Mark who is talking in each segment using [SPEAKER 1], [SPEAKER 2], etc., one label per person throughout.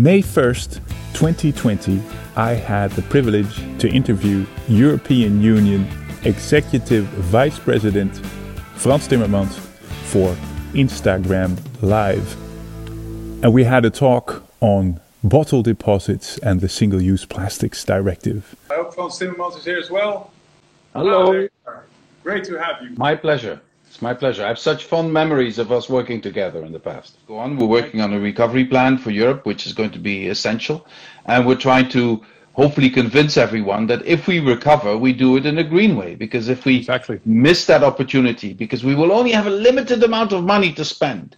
[SPEAKER 1] May 1st, 2020, I had the privilege to interview European Union Executive Vice President Frans Timmermans for Instagram Live. And we had a talk on bottle deposits and the Single Use Plastics Directive.
[SPEAKER 2] I hope Frans Timmermans is here as well.
[SPEAKER 3] Hello.
[SPEAKER 2] Great to have you.
[SPEAKER 3] My pleasure. It's my pleasure. I have such fond memories of us working together in the past. Go on. We're working on a recovery plan for Europe, which is going to be essential. And we're trying to hopefully convince everyone that if we recover, we do it in a green way. Because if we
[SPEAKER 1] Exactly.
[SPEAKER 3] miss that opportunity, because we will only have a limited amount of money to spend.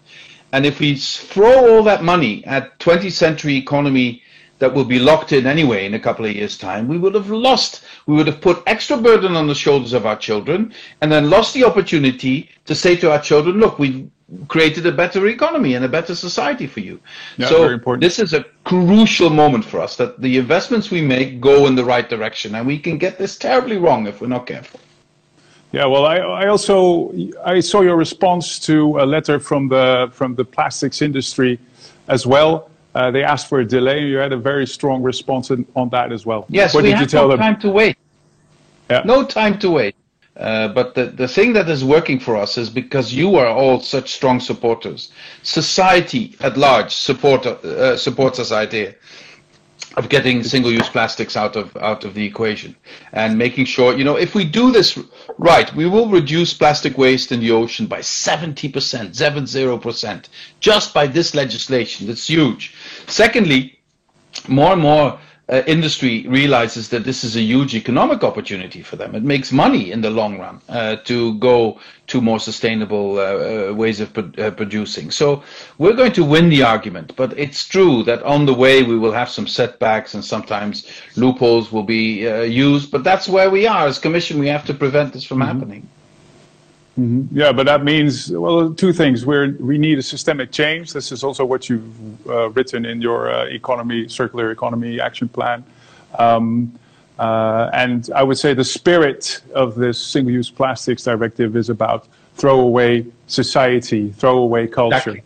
[SPEAKER 3] And if we throw all that money at 20th century economy that will be locked in anyway in a couple of years' time, we would have lost, we would have put extra burden on the shoulders of our children and then lost the opportunity to say to our children, look, we've created a better economy and a better society for you.
[SPEAKER 1] Yeah,
[SPEAKER 3] so
[SPEAKER 1] very important.
[SPEAKER 3] this is a crucial moment for us that the investments we make go in the right direction and we can get this terribly wrong if we're not careful.
[SPEAKER 1] Yeah, well, I, I also I saw your response to a letter from the from the plastics industry as well. Uh, they asked for a delay, and you had a very strong response in, on that as well.
[SPEAKER 3] Yes,
[SPEAKER 1] what
[SPEAKER 3] we
[SPEAKER 1] did you
[SPEAKER 3] have
[SPEAKER 1] tell
[SPEAKER 3] no
[SPEAKER 1] them?
[SPEAKER 3] time to wait.
[SPEAKER 1] Yeah.
[SPEAKER 3] No time to wait. Uh, but the, the thing that is working for us is because you are all such strong supporters. Society at large support, uh, supports this idea of getting single-use plastics out of out of the equation and making sure you know if we do this right we will reduce plastic waste in the ocean by 70% 70% just by this legislation that's huge secondly more and more uh, industry realizes that this is a huge economic opportunity for them. It makes money in the long run uh, to go to more sustainable uh, uh, ways of pro- uh, producing. So we're going to win the argument, but it's true that on the way we will have some setbacks and sometimes loopholes will be uh, used. But that's where we are as Commission. We have to prevent this from happening.
[SPEAKER 1] Yeah, but that means well two things. We we need a systemic change. This is also what you've uh, written in your uh, economy circular economy action plan. Um, uh, and I would say the spirit of this single-use plastics directive is about throwaway society, throwaway culture.
[SPEAKER 3] Exactly.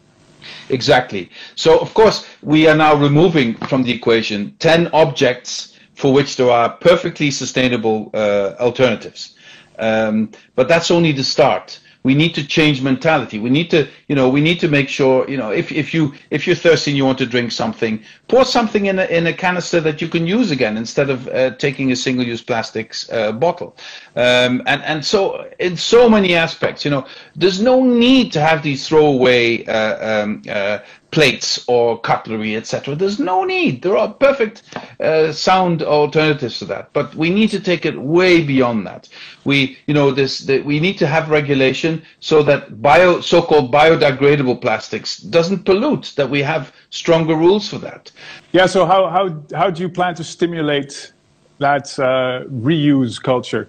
[SPEAKER 3] Exactly. So, of course, we are now removing from the equation 10 objects for which there are perfectly sustainable uh, alternatives. Um, but that's only the start. We need to change mentality. We need to, you know, we need to make sure, you know, if, if you if you're thirsty and you want to drink something, pour something in a in a canister that you can use again instead of uh, taking a single-use plastics uh, bottle. Um, and and so in so many aspects, you know, there's no need to have these throwaway uh, um, uh, plates or cutlery, etc. There's no need. There are perfect, uh, sound alternatives to that. But we need to take it way beyond that. We, you know, this the, we need to have regulation so that bio, so-called biodegradable plastics doesn't pollute. That we have stronger rules for that.
[SPEAKER 1] Yeah. So how how how do you plan to stimulate that uh, reuse culture?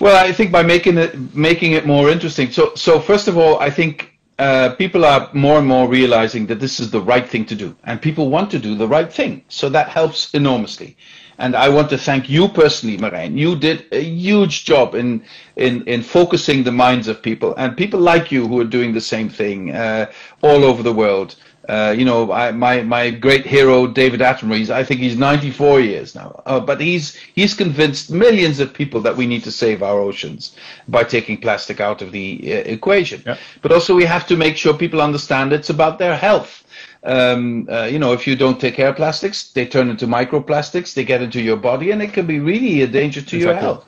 [SPEAKER 3] Well, I think by making it making it more interesting. So, so first of all, I think uh, people are more and more realizing that this is the right thing to do, and people want to do the right thing. So that helps enormously. And I want to thank you personally, Marijn. You did a huge job in in in focusing the minds of people, and people like you who are doing the same thing uh, all over the world. Uh, you know, I, my my great hero David Attenborough. I think he's 94 years now, uh, but he's he's convinced millions of people that we need to save our oceans by taking plastic out of the uh, equation.
[SPEAKER 1] Yeah.
[SPEAKER 3] But also, we have to make sure people understand it's about their health. Um, uh, you know, if you don't take care of plastics, they turn into microplastics. They get into your body, and it can be really a danger to your health.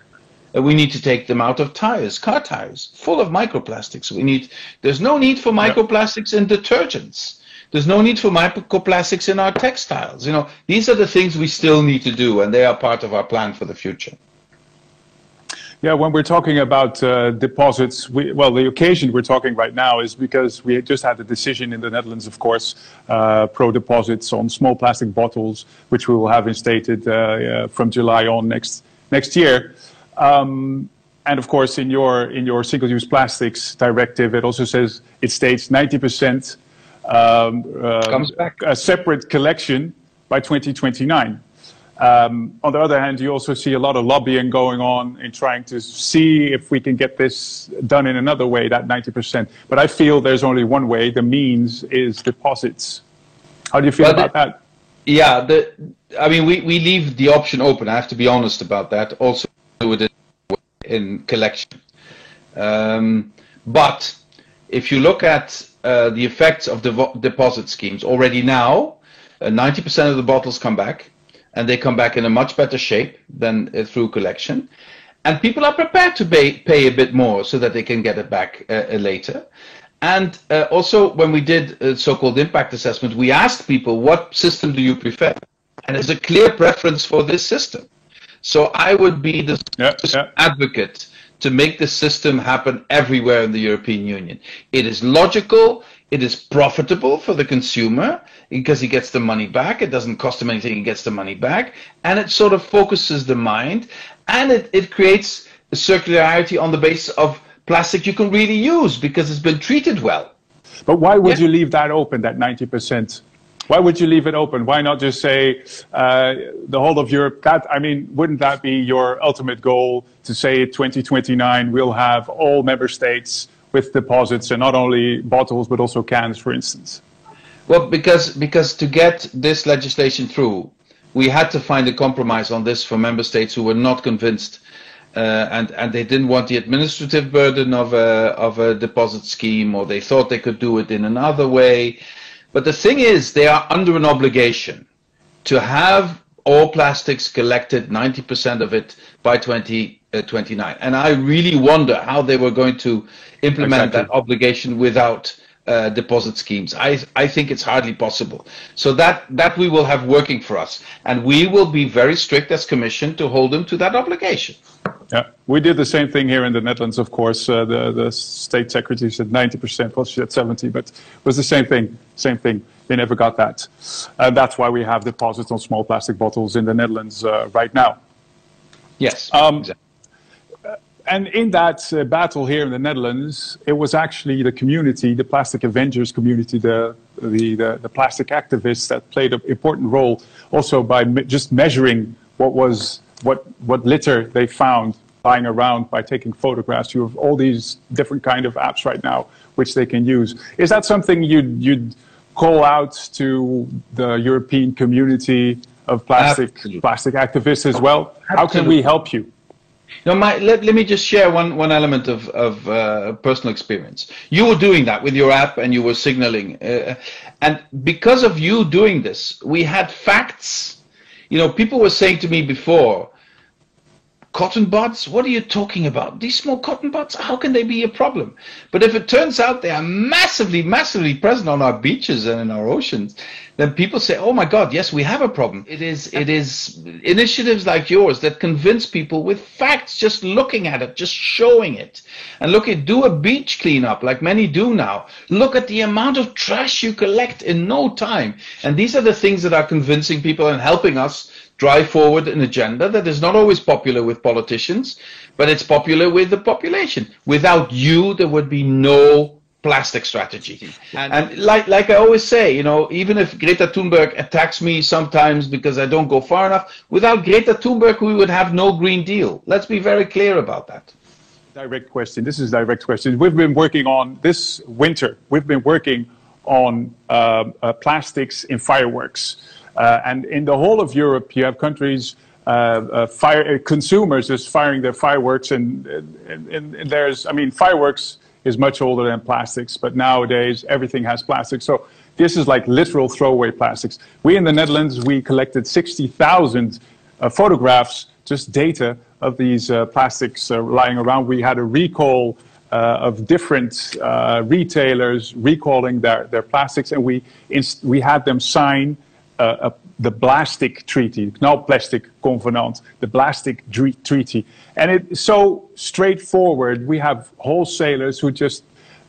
[SPEAKER 3] Uh, we need to take them out of tires, car tires, full of microplastics. We need. There's no need for microplastics in detergents. There's no need for microplastics in our textiles. You know, these are the things we still need to do, and they are part of our plan for the future.
[SPEAKER 1] Yeah, when we're talking about uh, deposits, we, well, the occasion we're talking right now is because we just had a decision in the Netherlands, of course, uh, pro deposits on small plastic bottles, which we will have instated uh, uh, from July on next next year. Um, and of course, in your in your single-use plastics directive, it also says it states 90% um, uh,
[SPEAKER 3] Comes back.
[SPEAKER 1] a separate collection by 2029. Um, on the other hand, you also see a lot of lobbying going on in trying to see if we can get this done in another way, that 90%. But I feel there's only one way. The means is deposits. How do you feel about the, that?
[SPEAKER 3] Yeah, the, I mean, we, we leave the option open. I have to be honest about that. Also, it in collection. Um, but if you look at uh, the effects of the deposit schemes already now, 90% uh, of the bottles come back, and they come back in a much better shape than uh, through collection. And people are prepared to pay, pay a bit more so that they can get it back uh, uh later. And also, when we did a so-called impact assessment, we asked people, what system do you prefer? And there's a clear preference for this system. So I would be the yeah, yeah. advocate to make the system happen everywhere in the European Union. It is logical, it is profitable for the consumer because he gets the money back. It doesn't cost him anything, he gets the money back. And it sort of focuses the mind and it, it creates a circularity on the basis of plastic you can really use because it's been treated well.
[SPEAKER 1] But why would yeah. you leave that open, that 90%? Why would you leave it open? Why not just say uh, the whole of Europe? That I mean, wouldn't that be your ultimate goal to say 2029 we'll have all member states with deposits and not only bottles but also cans, for instance?
[SPEAKER 3] Well, because because to get this legislation through, we had to find a compromise on this for member states who were not convinced uh, and and they didn't want the administrative burden of a of a deposit scheme, or they thought they could do it in another way. But the thing is, they are under an obligation to have all plastics collected, 90% of it by 2029. Uh, and I really wonder how they were going to implement exactly. that obligation without uh, deposit schemes. I, I think it's hardly possible. So that, that we will have working for us. And we will be very strict as Commission to hold them to that obligation.
[SPEAKER 1] Yeah, we did the same thing here in the Netherlands, of course. Uh, the, the state secretary said 90%, well, she said 70, but it was the same thing, same thing. They never got that. And that's why we have deposits on small plastic bottles in the Netherlands uh, right now.
[SPEAKER 3] Yes, um,
[SPEAKER 1] exactly and in that uh, battle here in the Netherlands, it was actually the community, the Plastic Avengers community, the, the, the, the plastic activists that played an important role also by me just measuring what was what, what litter they found lying around by taking photographs. You have all these different kind of apps right now which they can use. Is that something you'd, you'd call out to the European community of plastic, plastic activists as well? Absolutely. How can we help you?
[SPEAKER 3] Now, my, let, let me just share one, one element of, of uh, personal experience. You were doing that with your app and you were signaling. Uh, and because of you doing this, we had facts. You know, people were saying to me before, Cotton buds? What are you talking about? These small cotton buds? How can they be a problem? But if it turns out they are massively, massively present on our beaches and in our oceans, then people say, "Oh my God, yes, we have a problem." It is, it is initiatives like yours that convince people with facts, just looking at it, just showing it, and look at do a beach cleanup like many do now. Look at the amount of trash you collect in no time, and these are the things that are convincing people and helping us drive forward an agenda that is not always popular with politicians, but it's popular with the population. Without you, there would be no plastic strategy. And, and, like like I always say, you know, even if Greta Thunberg attacks me sometimes because I don't go far enough, without Greta Thunberg we would have no Green Deal. Let's be very clear about that.
[SPEAKER 1] Direct question. This is a direct question. We've been working on this winter. We've been working on uh, uh, plastics in fireworks. Uh, and in the whole of Europe, you have countries, uh, uh, fire, consumers just firing their fireworks. And, and, and, there's, I mean, fireworks is much older than plastics, but nowadays everything has plastic. So this is like literal throwaway plastics. We in the Netherlands, we collected 60,000 photographs, just data of these plastics lying around. We had a recall uh, of different uh, retailers recalling their, their plastics, and we, we had them sign uh, the Plastic Treaty, not Plastic Covenant, the Plastic Treaty. And it's so straightforward. We have wholesalers who just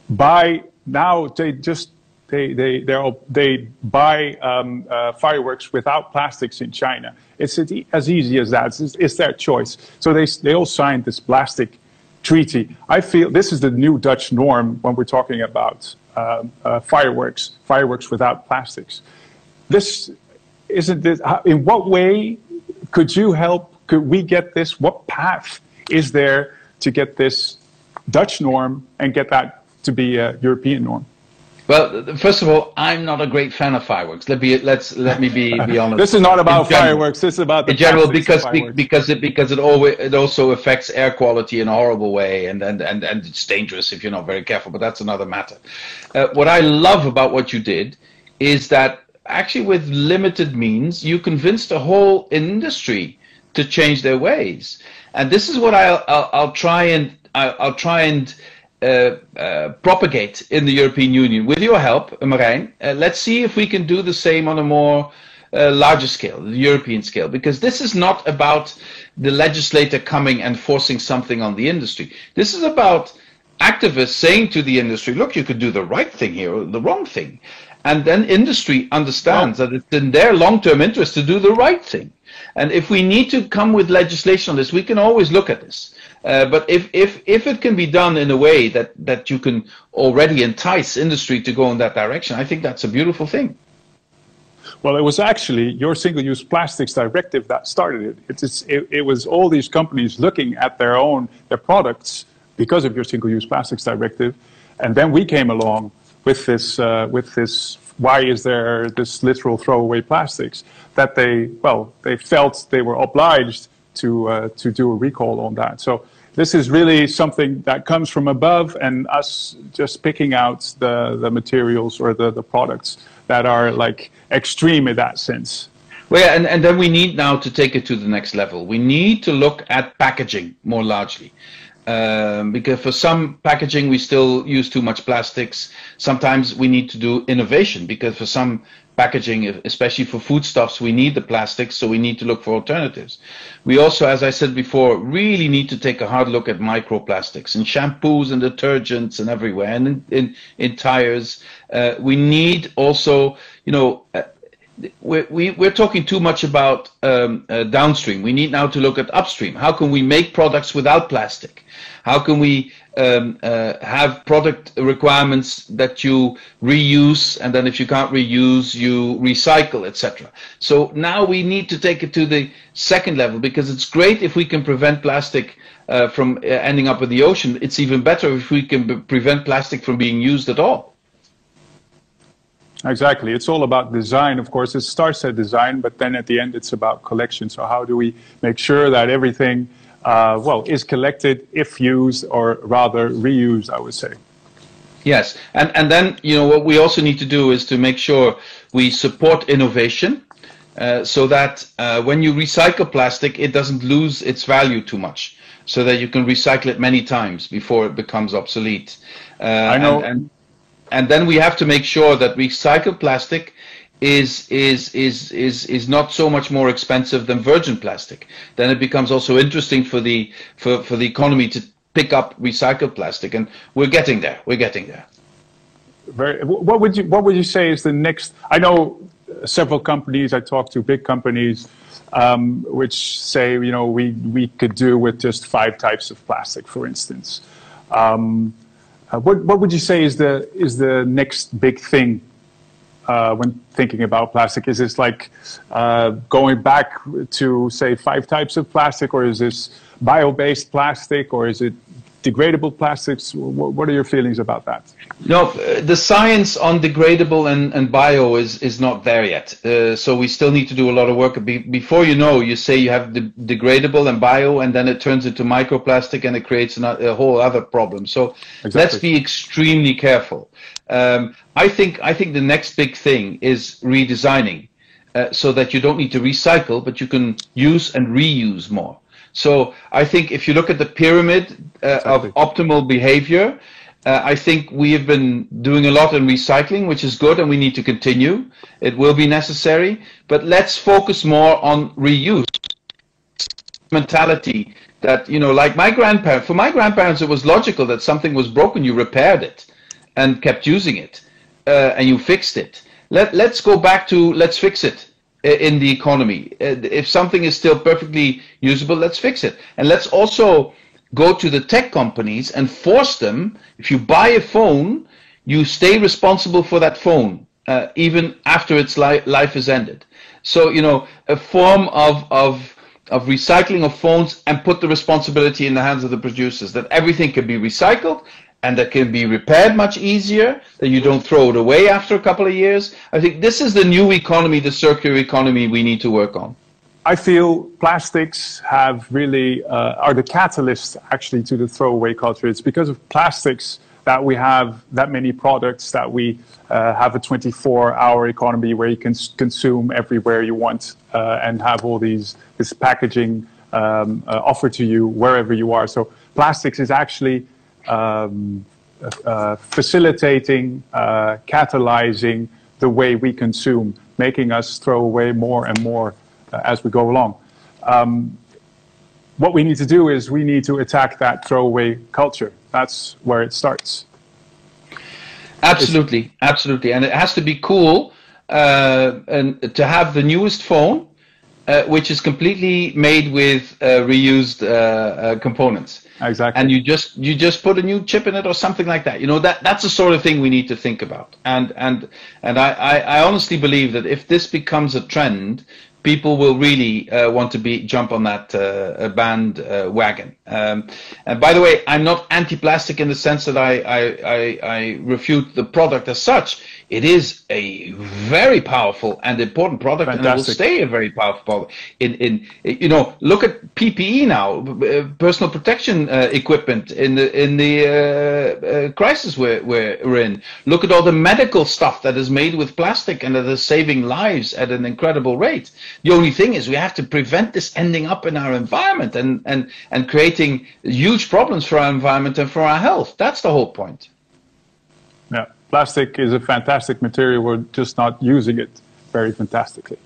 [SPEAKER 1] buy, now they just they they they buy um, uh, fireworks without plastics in China. It's as easy as that. It's, it's, their choice. So they they all signed this plastic treaty. I feel this is the new Dutch norm when we're talking about uh, uh, fireworks, fireworks without plastics. This isn't this, in what way could you help? Could we get this? What path is there to get this Dutch norm and get that to be a European norm?
[SPEAKER 3] Well, first of all, I'm not a great fan of fireworks. Let me let's let me be be honest.
[SPEAKER 1] this is not about fireworks. This is about
[SPEAKER 3] in general because because it because it always it also affects air quality in a horrible way, and and and, and it's dangerous if you're not very careful. But that's another matter. Uh, what I love about what you did is that actually with limited means you convinced a whole industry to change their ways, and this is what I'll I'll, I'll try and I'll, I'll try and uh, uh, propagate in the European Union. With your help, Marijn, uh, let's see if we can do the same on a more uh, larger scale, the European scale, because this is not about the legislator coming and forcing something on the industry. This is about activists saying to the industry, look, you could do the right thing here or the wrong thing. And then industry understands well, that it's in their long-term interest to do the right thing. And if we need to come with legislation on this, we can always look at this. Uh, but if, if, if it can be done in a way that, that you can already entice industry to go in that direction, I think that's a beautiful thing.
[SPEAKER 1] Well, it was actually your single-use plastics directive that started it. It's, it. It was all these companies looking at their own their products because of your single-use plastics directive, and then we came along with this uh, with this. Why is there this literal throwaway plastics? That they well they felt they were obliged to uh, to do a recall on that. So this is really something that comes from above and us just picking out the, the materials or the, the products that are like extreme in that sense.
[SPEAKER 3] Well, yeah, and, and then we need now to take it to the next level. We need to look at packaging more largely. Um, because for some packaging we still use too much plastics. Sometimes we need to do innovation because for some packaging, especially for foodstuffs, we need the plastics, so we need to look for alternatives. We also, as I said before, really need to take a hard look at microplastics in shampoos and detergents and everywhere, and in, in, in tires. Uh, we need also, you know, uh, we're, we, we are talking too much about um, uh, downstream. We need now to look at upstream. How can we make products without plastic? How can we um, uh, have product requirements that you reuse, and then if you can't reuse, you recycle, etc. So now we need to take it to the second level because it's great if we can prevent plastic uh, from uh, ending up in the ocean. It's even better if we can prevent plastic from being used at all.
[SPEAKER 1] Exactly. It's all about design. Of course, it starts at design, but then at the end, it's about collection. So how do we make sure that everything uh, well, is collected if used or rather reused, I would say.
[SPEAKER 3] Yes, and, and then, you know, what we also need to do is to make sure we support innovation uh, so that uh, when you recycle plastic, it doesn't lose its value too much, so that you can recycle it many times before it becomes obsolete.
[SPEAKER 1] Uh, I know.
[SPEAKER 3] And, and, and then we have to make sure that recycled plastic is is is is is not so much more expensive than virgin plastic. Then it becomes also interesting for the for, for the economy to pick up recycled plastic, and we're getting there. We're getting there.
[SPEAKER 1] Very. What would you What would you say is the next? I know several companies. I talk to big companies. Um, which say, you know, we, we could do with just five types of plastic, for instance. Um, uh, what, what would you say is the, is the next big thing uh, when thinking about plastic? Is this like uh, going back to, say, five types of plastic, or is this bio-based plastic, or is it degradable plastics? What are your feelings about that?
[SPEAKER 3] No, uh, the science on degradable and, and bio is, is not there yet. Uh, so we still need to do a lot of work. Be, before you know, you say you have the degradable and bio, and then it turns into microplastic and it creates an, a whole other problem. So exactly. let's be extremely careful. Um, I think I think the next big thing is redesigning, uh, so that you don't need to recycle, but you can use and reuse more. So I think if you look at the pyramid uh, exactly. of optimal behavior, uh, I think we have been doing a lot in recycling, which is good, and we need to continue. It will be necessary, but let's focus more on reuse mentality. That you know, like my grandparents. For my grandparents, it was logical that something was broken, you repaired it and kept using it uh, and you fixed it. Let, let's go back to let's fix it in the economy. Uh, if something is still perfectly usable, let's fix it. And let's also go to the tech companies and force them, if you buy a phone, you stay responsible for that phone, uh, even after its li life is ended. So, you know, a form of, of, of recycling of phones and put the responsibility in the hands of the producers, that everything can be recycled and that can be repaired much easier, that you don't throw it away after a couple of years. I think this is the new economy, the circular economy we need to work on.
[SPEAKER 1] I feel plastics have really uh, are the catalyst actually to the throwaway culture. It's because of plastics that we have that many products that we uh, have a 24-hour economy where you can consume everywhere you want uh, and have all these this packaging um, uh, offered to you wherever you are. So plastics is actually um, uh, facilitating, uh, catalyzing the way we consume, making us throw away more and more uh, as we go along. Um, what we need to do is we need to attack that throwaway culture. That's where it starts.
[SPEAKER 3] Absolutely, it's, absolutely, and it has to be cool uh, and to have the newest phone, uh, which is completely made with uh, reused components.
[SPEAKER 1] Exactly.
[SPEAKER 3] And you just you just put a new chip in it or something like that. You know that that's the sort of thing we need to think about. And and and I, I, I honestly believe that if this becomes a trend, people will really uh, want to be jump on that uh, band uh, wagon. Um, and by the way, I'm not anti-plastic in the sense that I, I, I, I refute the product as such it is a very powerful and important product, Fantastic. and it will stay a very powerful product. In, in you know, look at PPE now, uh, personal protection uh, equipment in the in the uh, uh, crisis we're, we're in. Look at all the medical stuff that is made with plastic and that is saving lives at an incredible rate. The only thing is we have to prevent this ending up in our environment and and and creating huge problems for our environment and for our health. That's the whole point.
[SPEAKER 1] Yeah plastic is a fantastic material. We're just not using it very fantastically.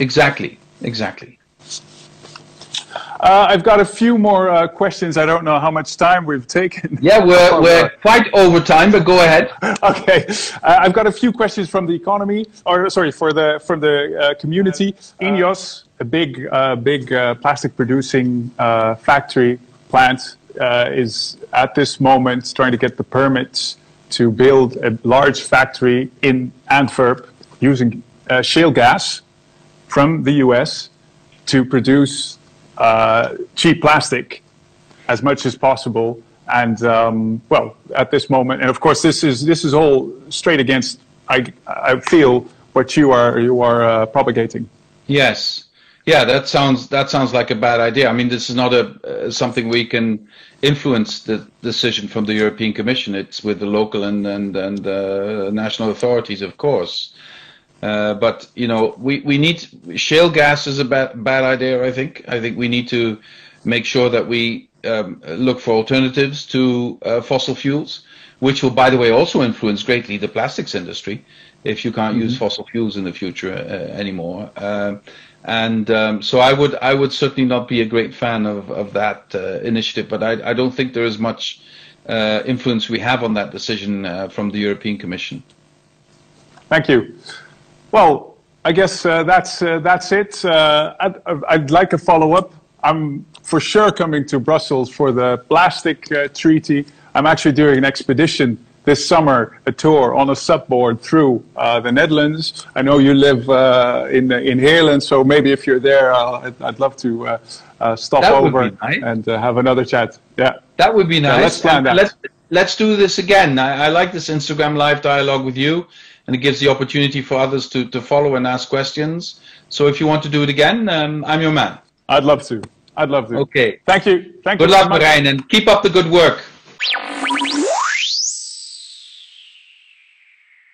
[SPEAKER 3] Exactly, exactly.
[SPEAKER 1] Uh, I've got a few more uh, questions. I don't know how much time we've taken.
[SPEAKER 3] Yeah, we're, we're quite over time, but go ahead.
[SPEAKER 1] okay, uh, I've got a few questions from the economy, or sorry, for the from the uh, community. Ineos, a big uh, big uh, plastic producing factory plant, is at this moment trying to get the permits to build a large factory in Antwerp using uh, shale gas from the US to produce uh, cheap plastic as much as possible. And um, well, at this moment, and of course, this is this is all straight against. I I feel what you are you are uh, propagating.
[SPEAKER 3] Yes, yeah, that sounds that sounds like a bad idea. I mean, this is not a uh, something we can influence the decision from the European Commission. It's with the local and and and uh, national authorities, of course. Uh, but you know, we, we need shale gas is a bad bad idea. I think. I think we need to make sure that we um, look for alternatives to uh, fossil fuels, which will, by the way, also influence greatly the plastics industry if you can't mm-hmm. use fossil fuels in the future uh, anymore. And um, so I would I would certainly not be a great fan of of that uh, initiative, but I, I don't think there is much uh, influence we have on that decision uh, from the European Commission.
[SPEAKER 1] Thank you. Well, I guess uh, that's uh, that's it. Uh, I'd, I'd, like a follow up. I'm for sure coming to Brussels for the plastic treaty. I'm actually doing an expedition this summer a tour on a SUP board through uh, the Netherlands. I know you live uh, in in Heerlen, so maybe if you're there, I'd, I'd, love to uh, uh stop
[SPEAKER 3] that
[SPEAKER 1] over
[SPEAKER 3] nice.
[SPEAKER 1] and uh, have another chat. Yeah,
[SPEAKER 3] that would be nice.
[SPEAKER 1] Yeah, let's plan that.
[SPEAKER 3] Let's, let's do this again. I, I, like this Instagram live dialogue with you, and it gives the opportunity for others to, to follow and ask questions. So if you want to do it again, um, I'm your man.
[SPEAKER 1] I'd love to. I'd love to.
[SPEAKER 3] Okay.
[SPEAKER 1] Thank you. Thank
[SPEAKER 3] good
[SPEAKER 1] you.
[SPEAKER 3] Good luck, Marijn, and keep up the good work.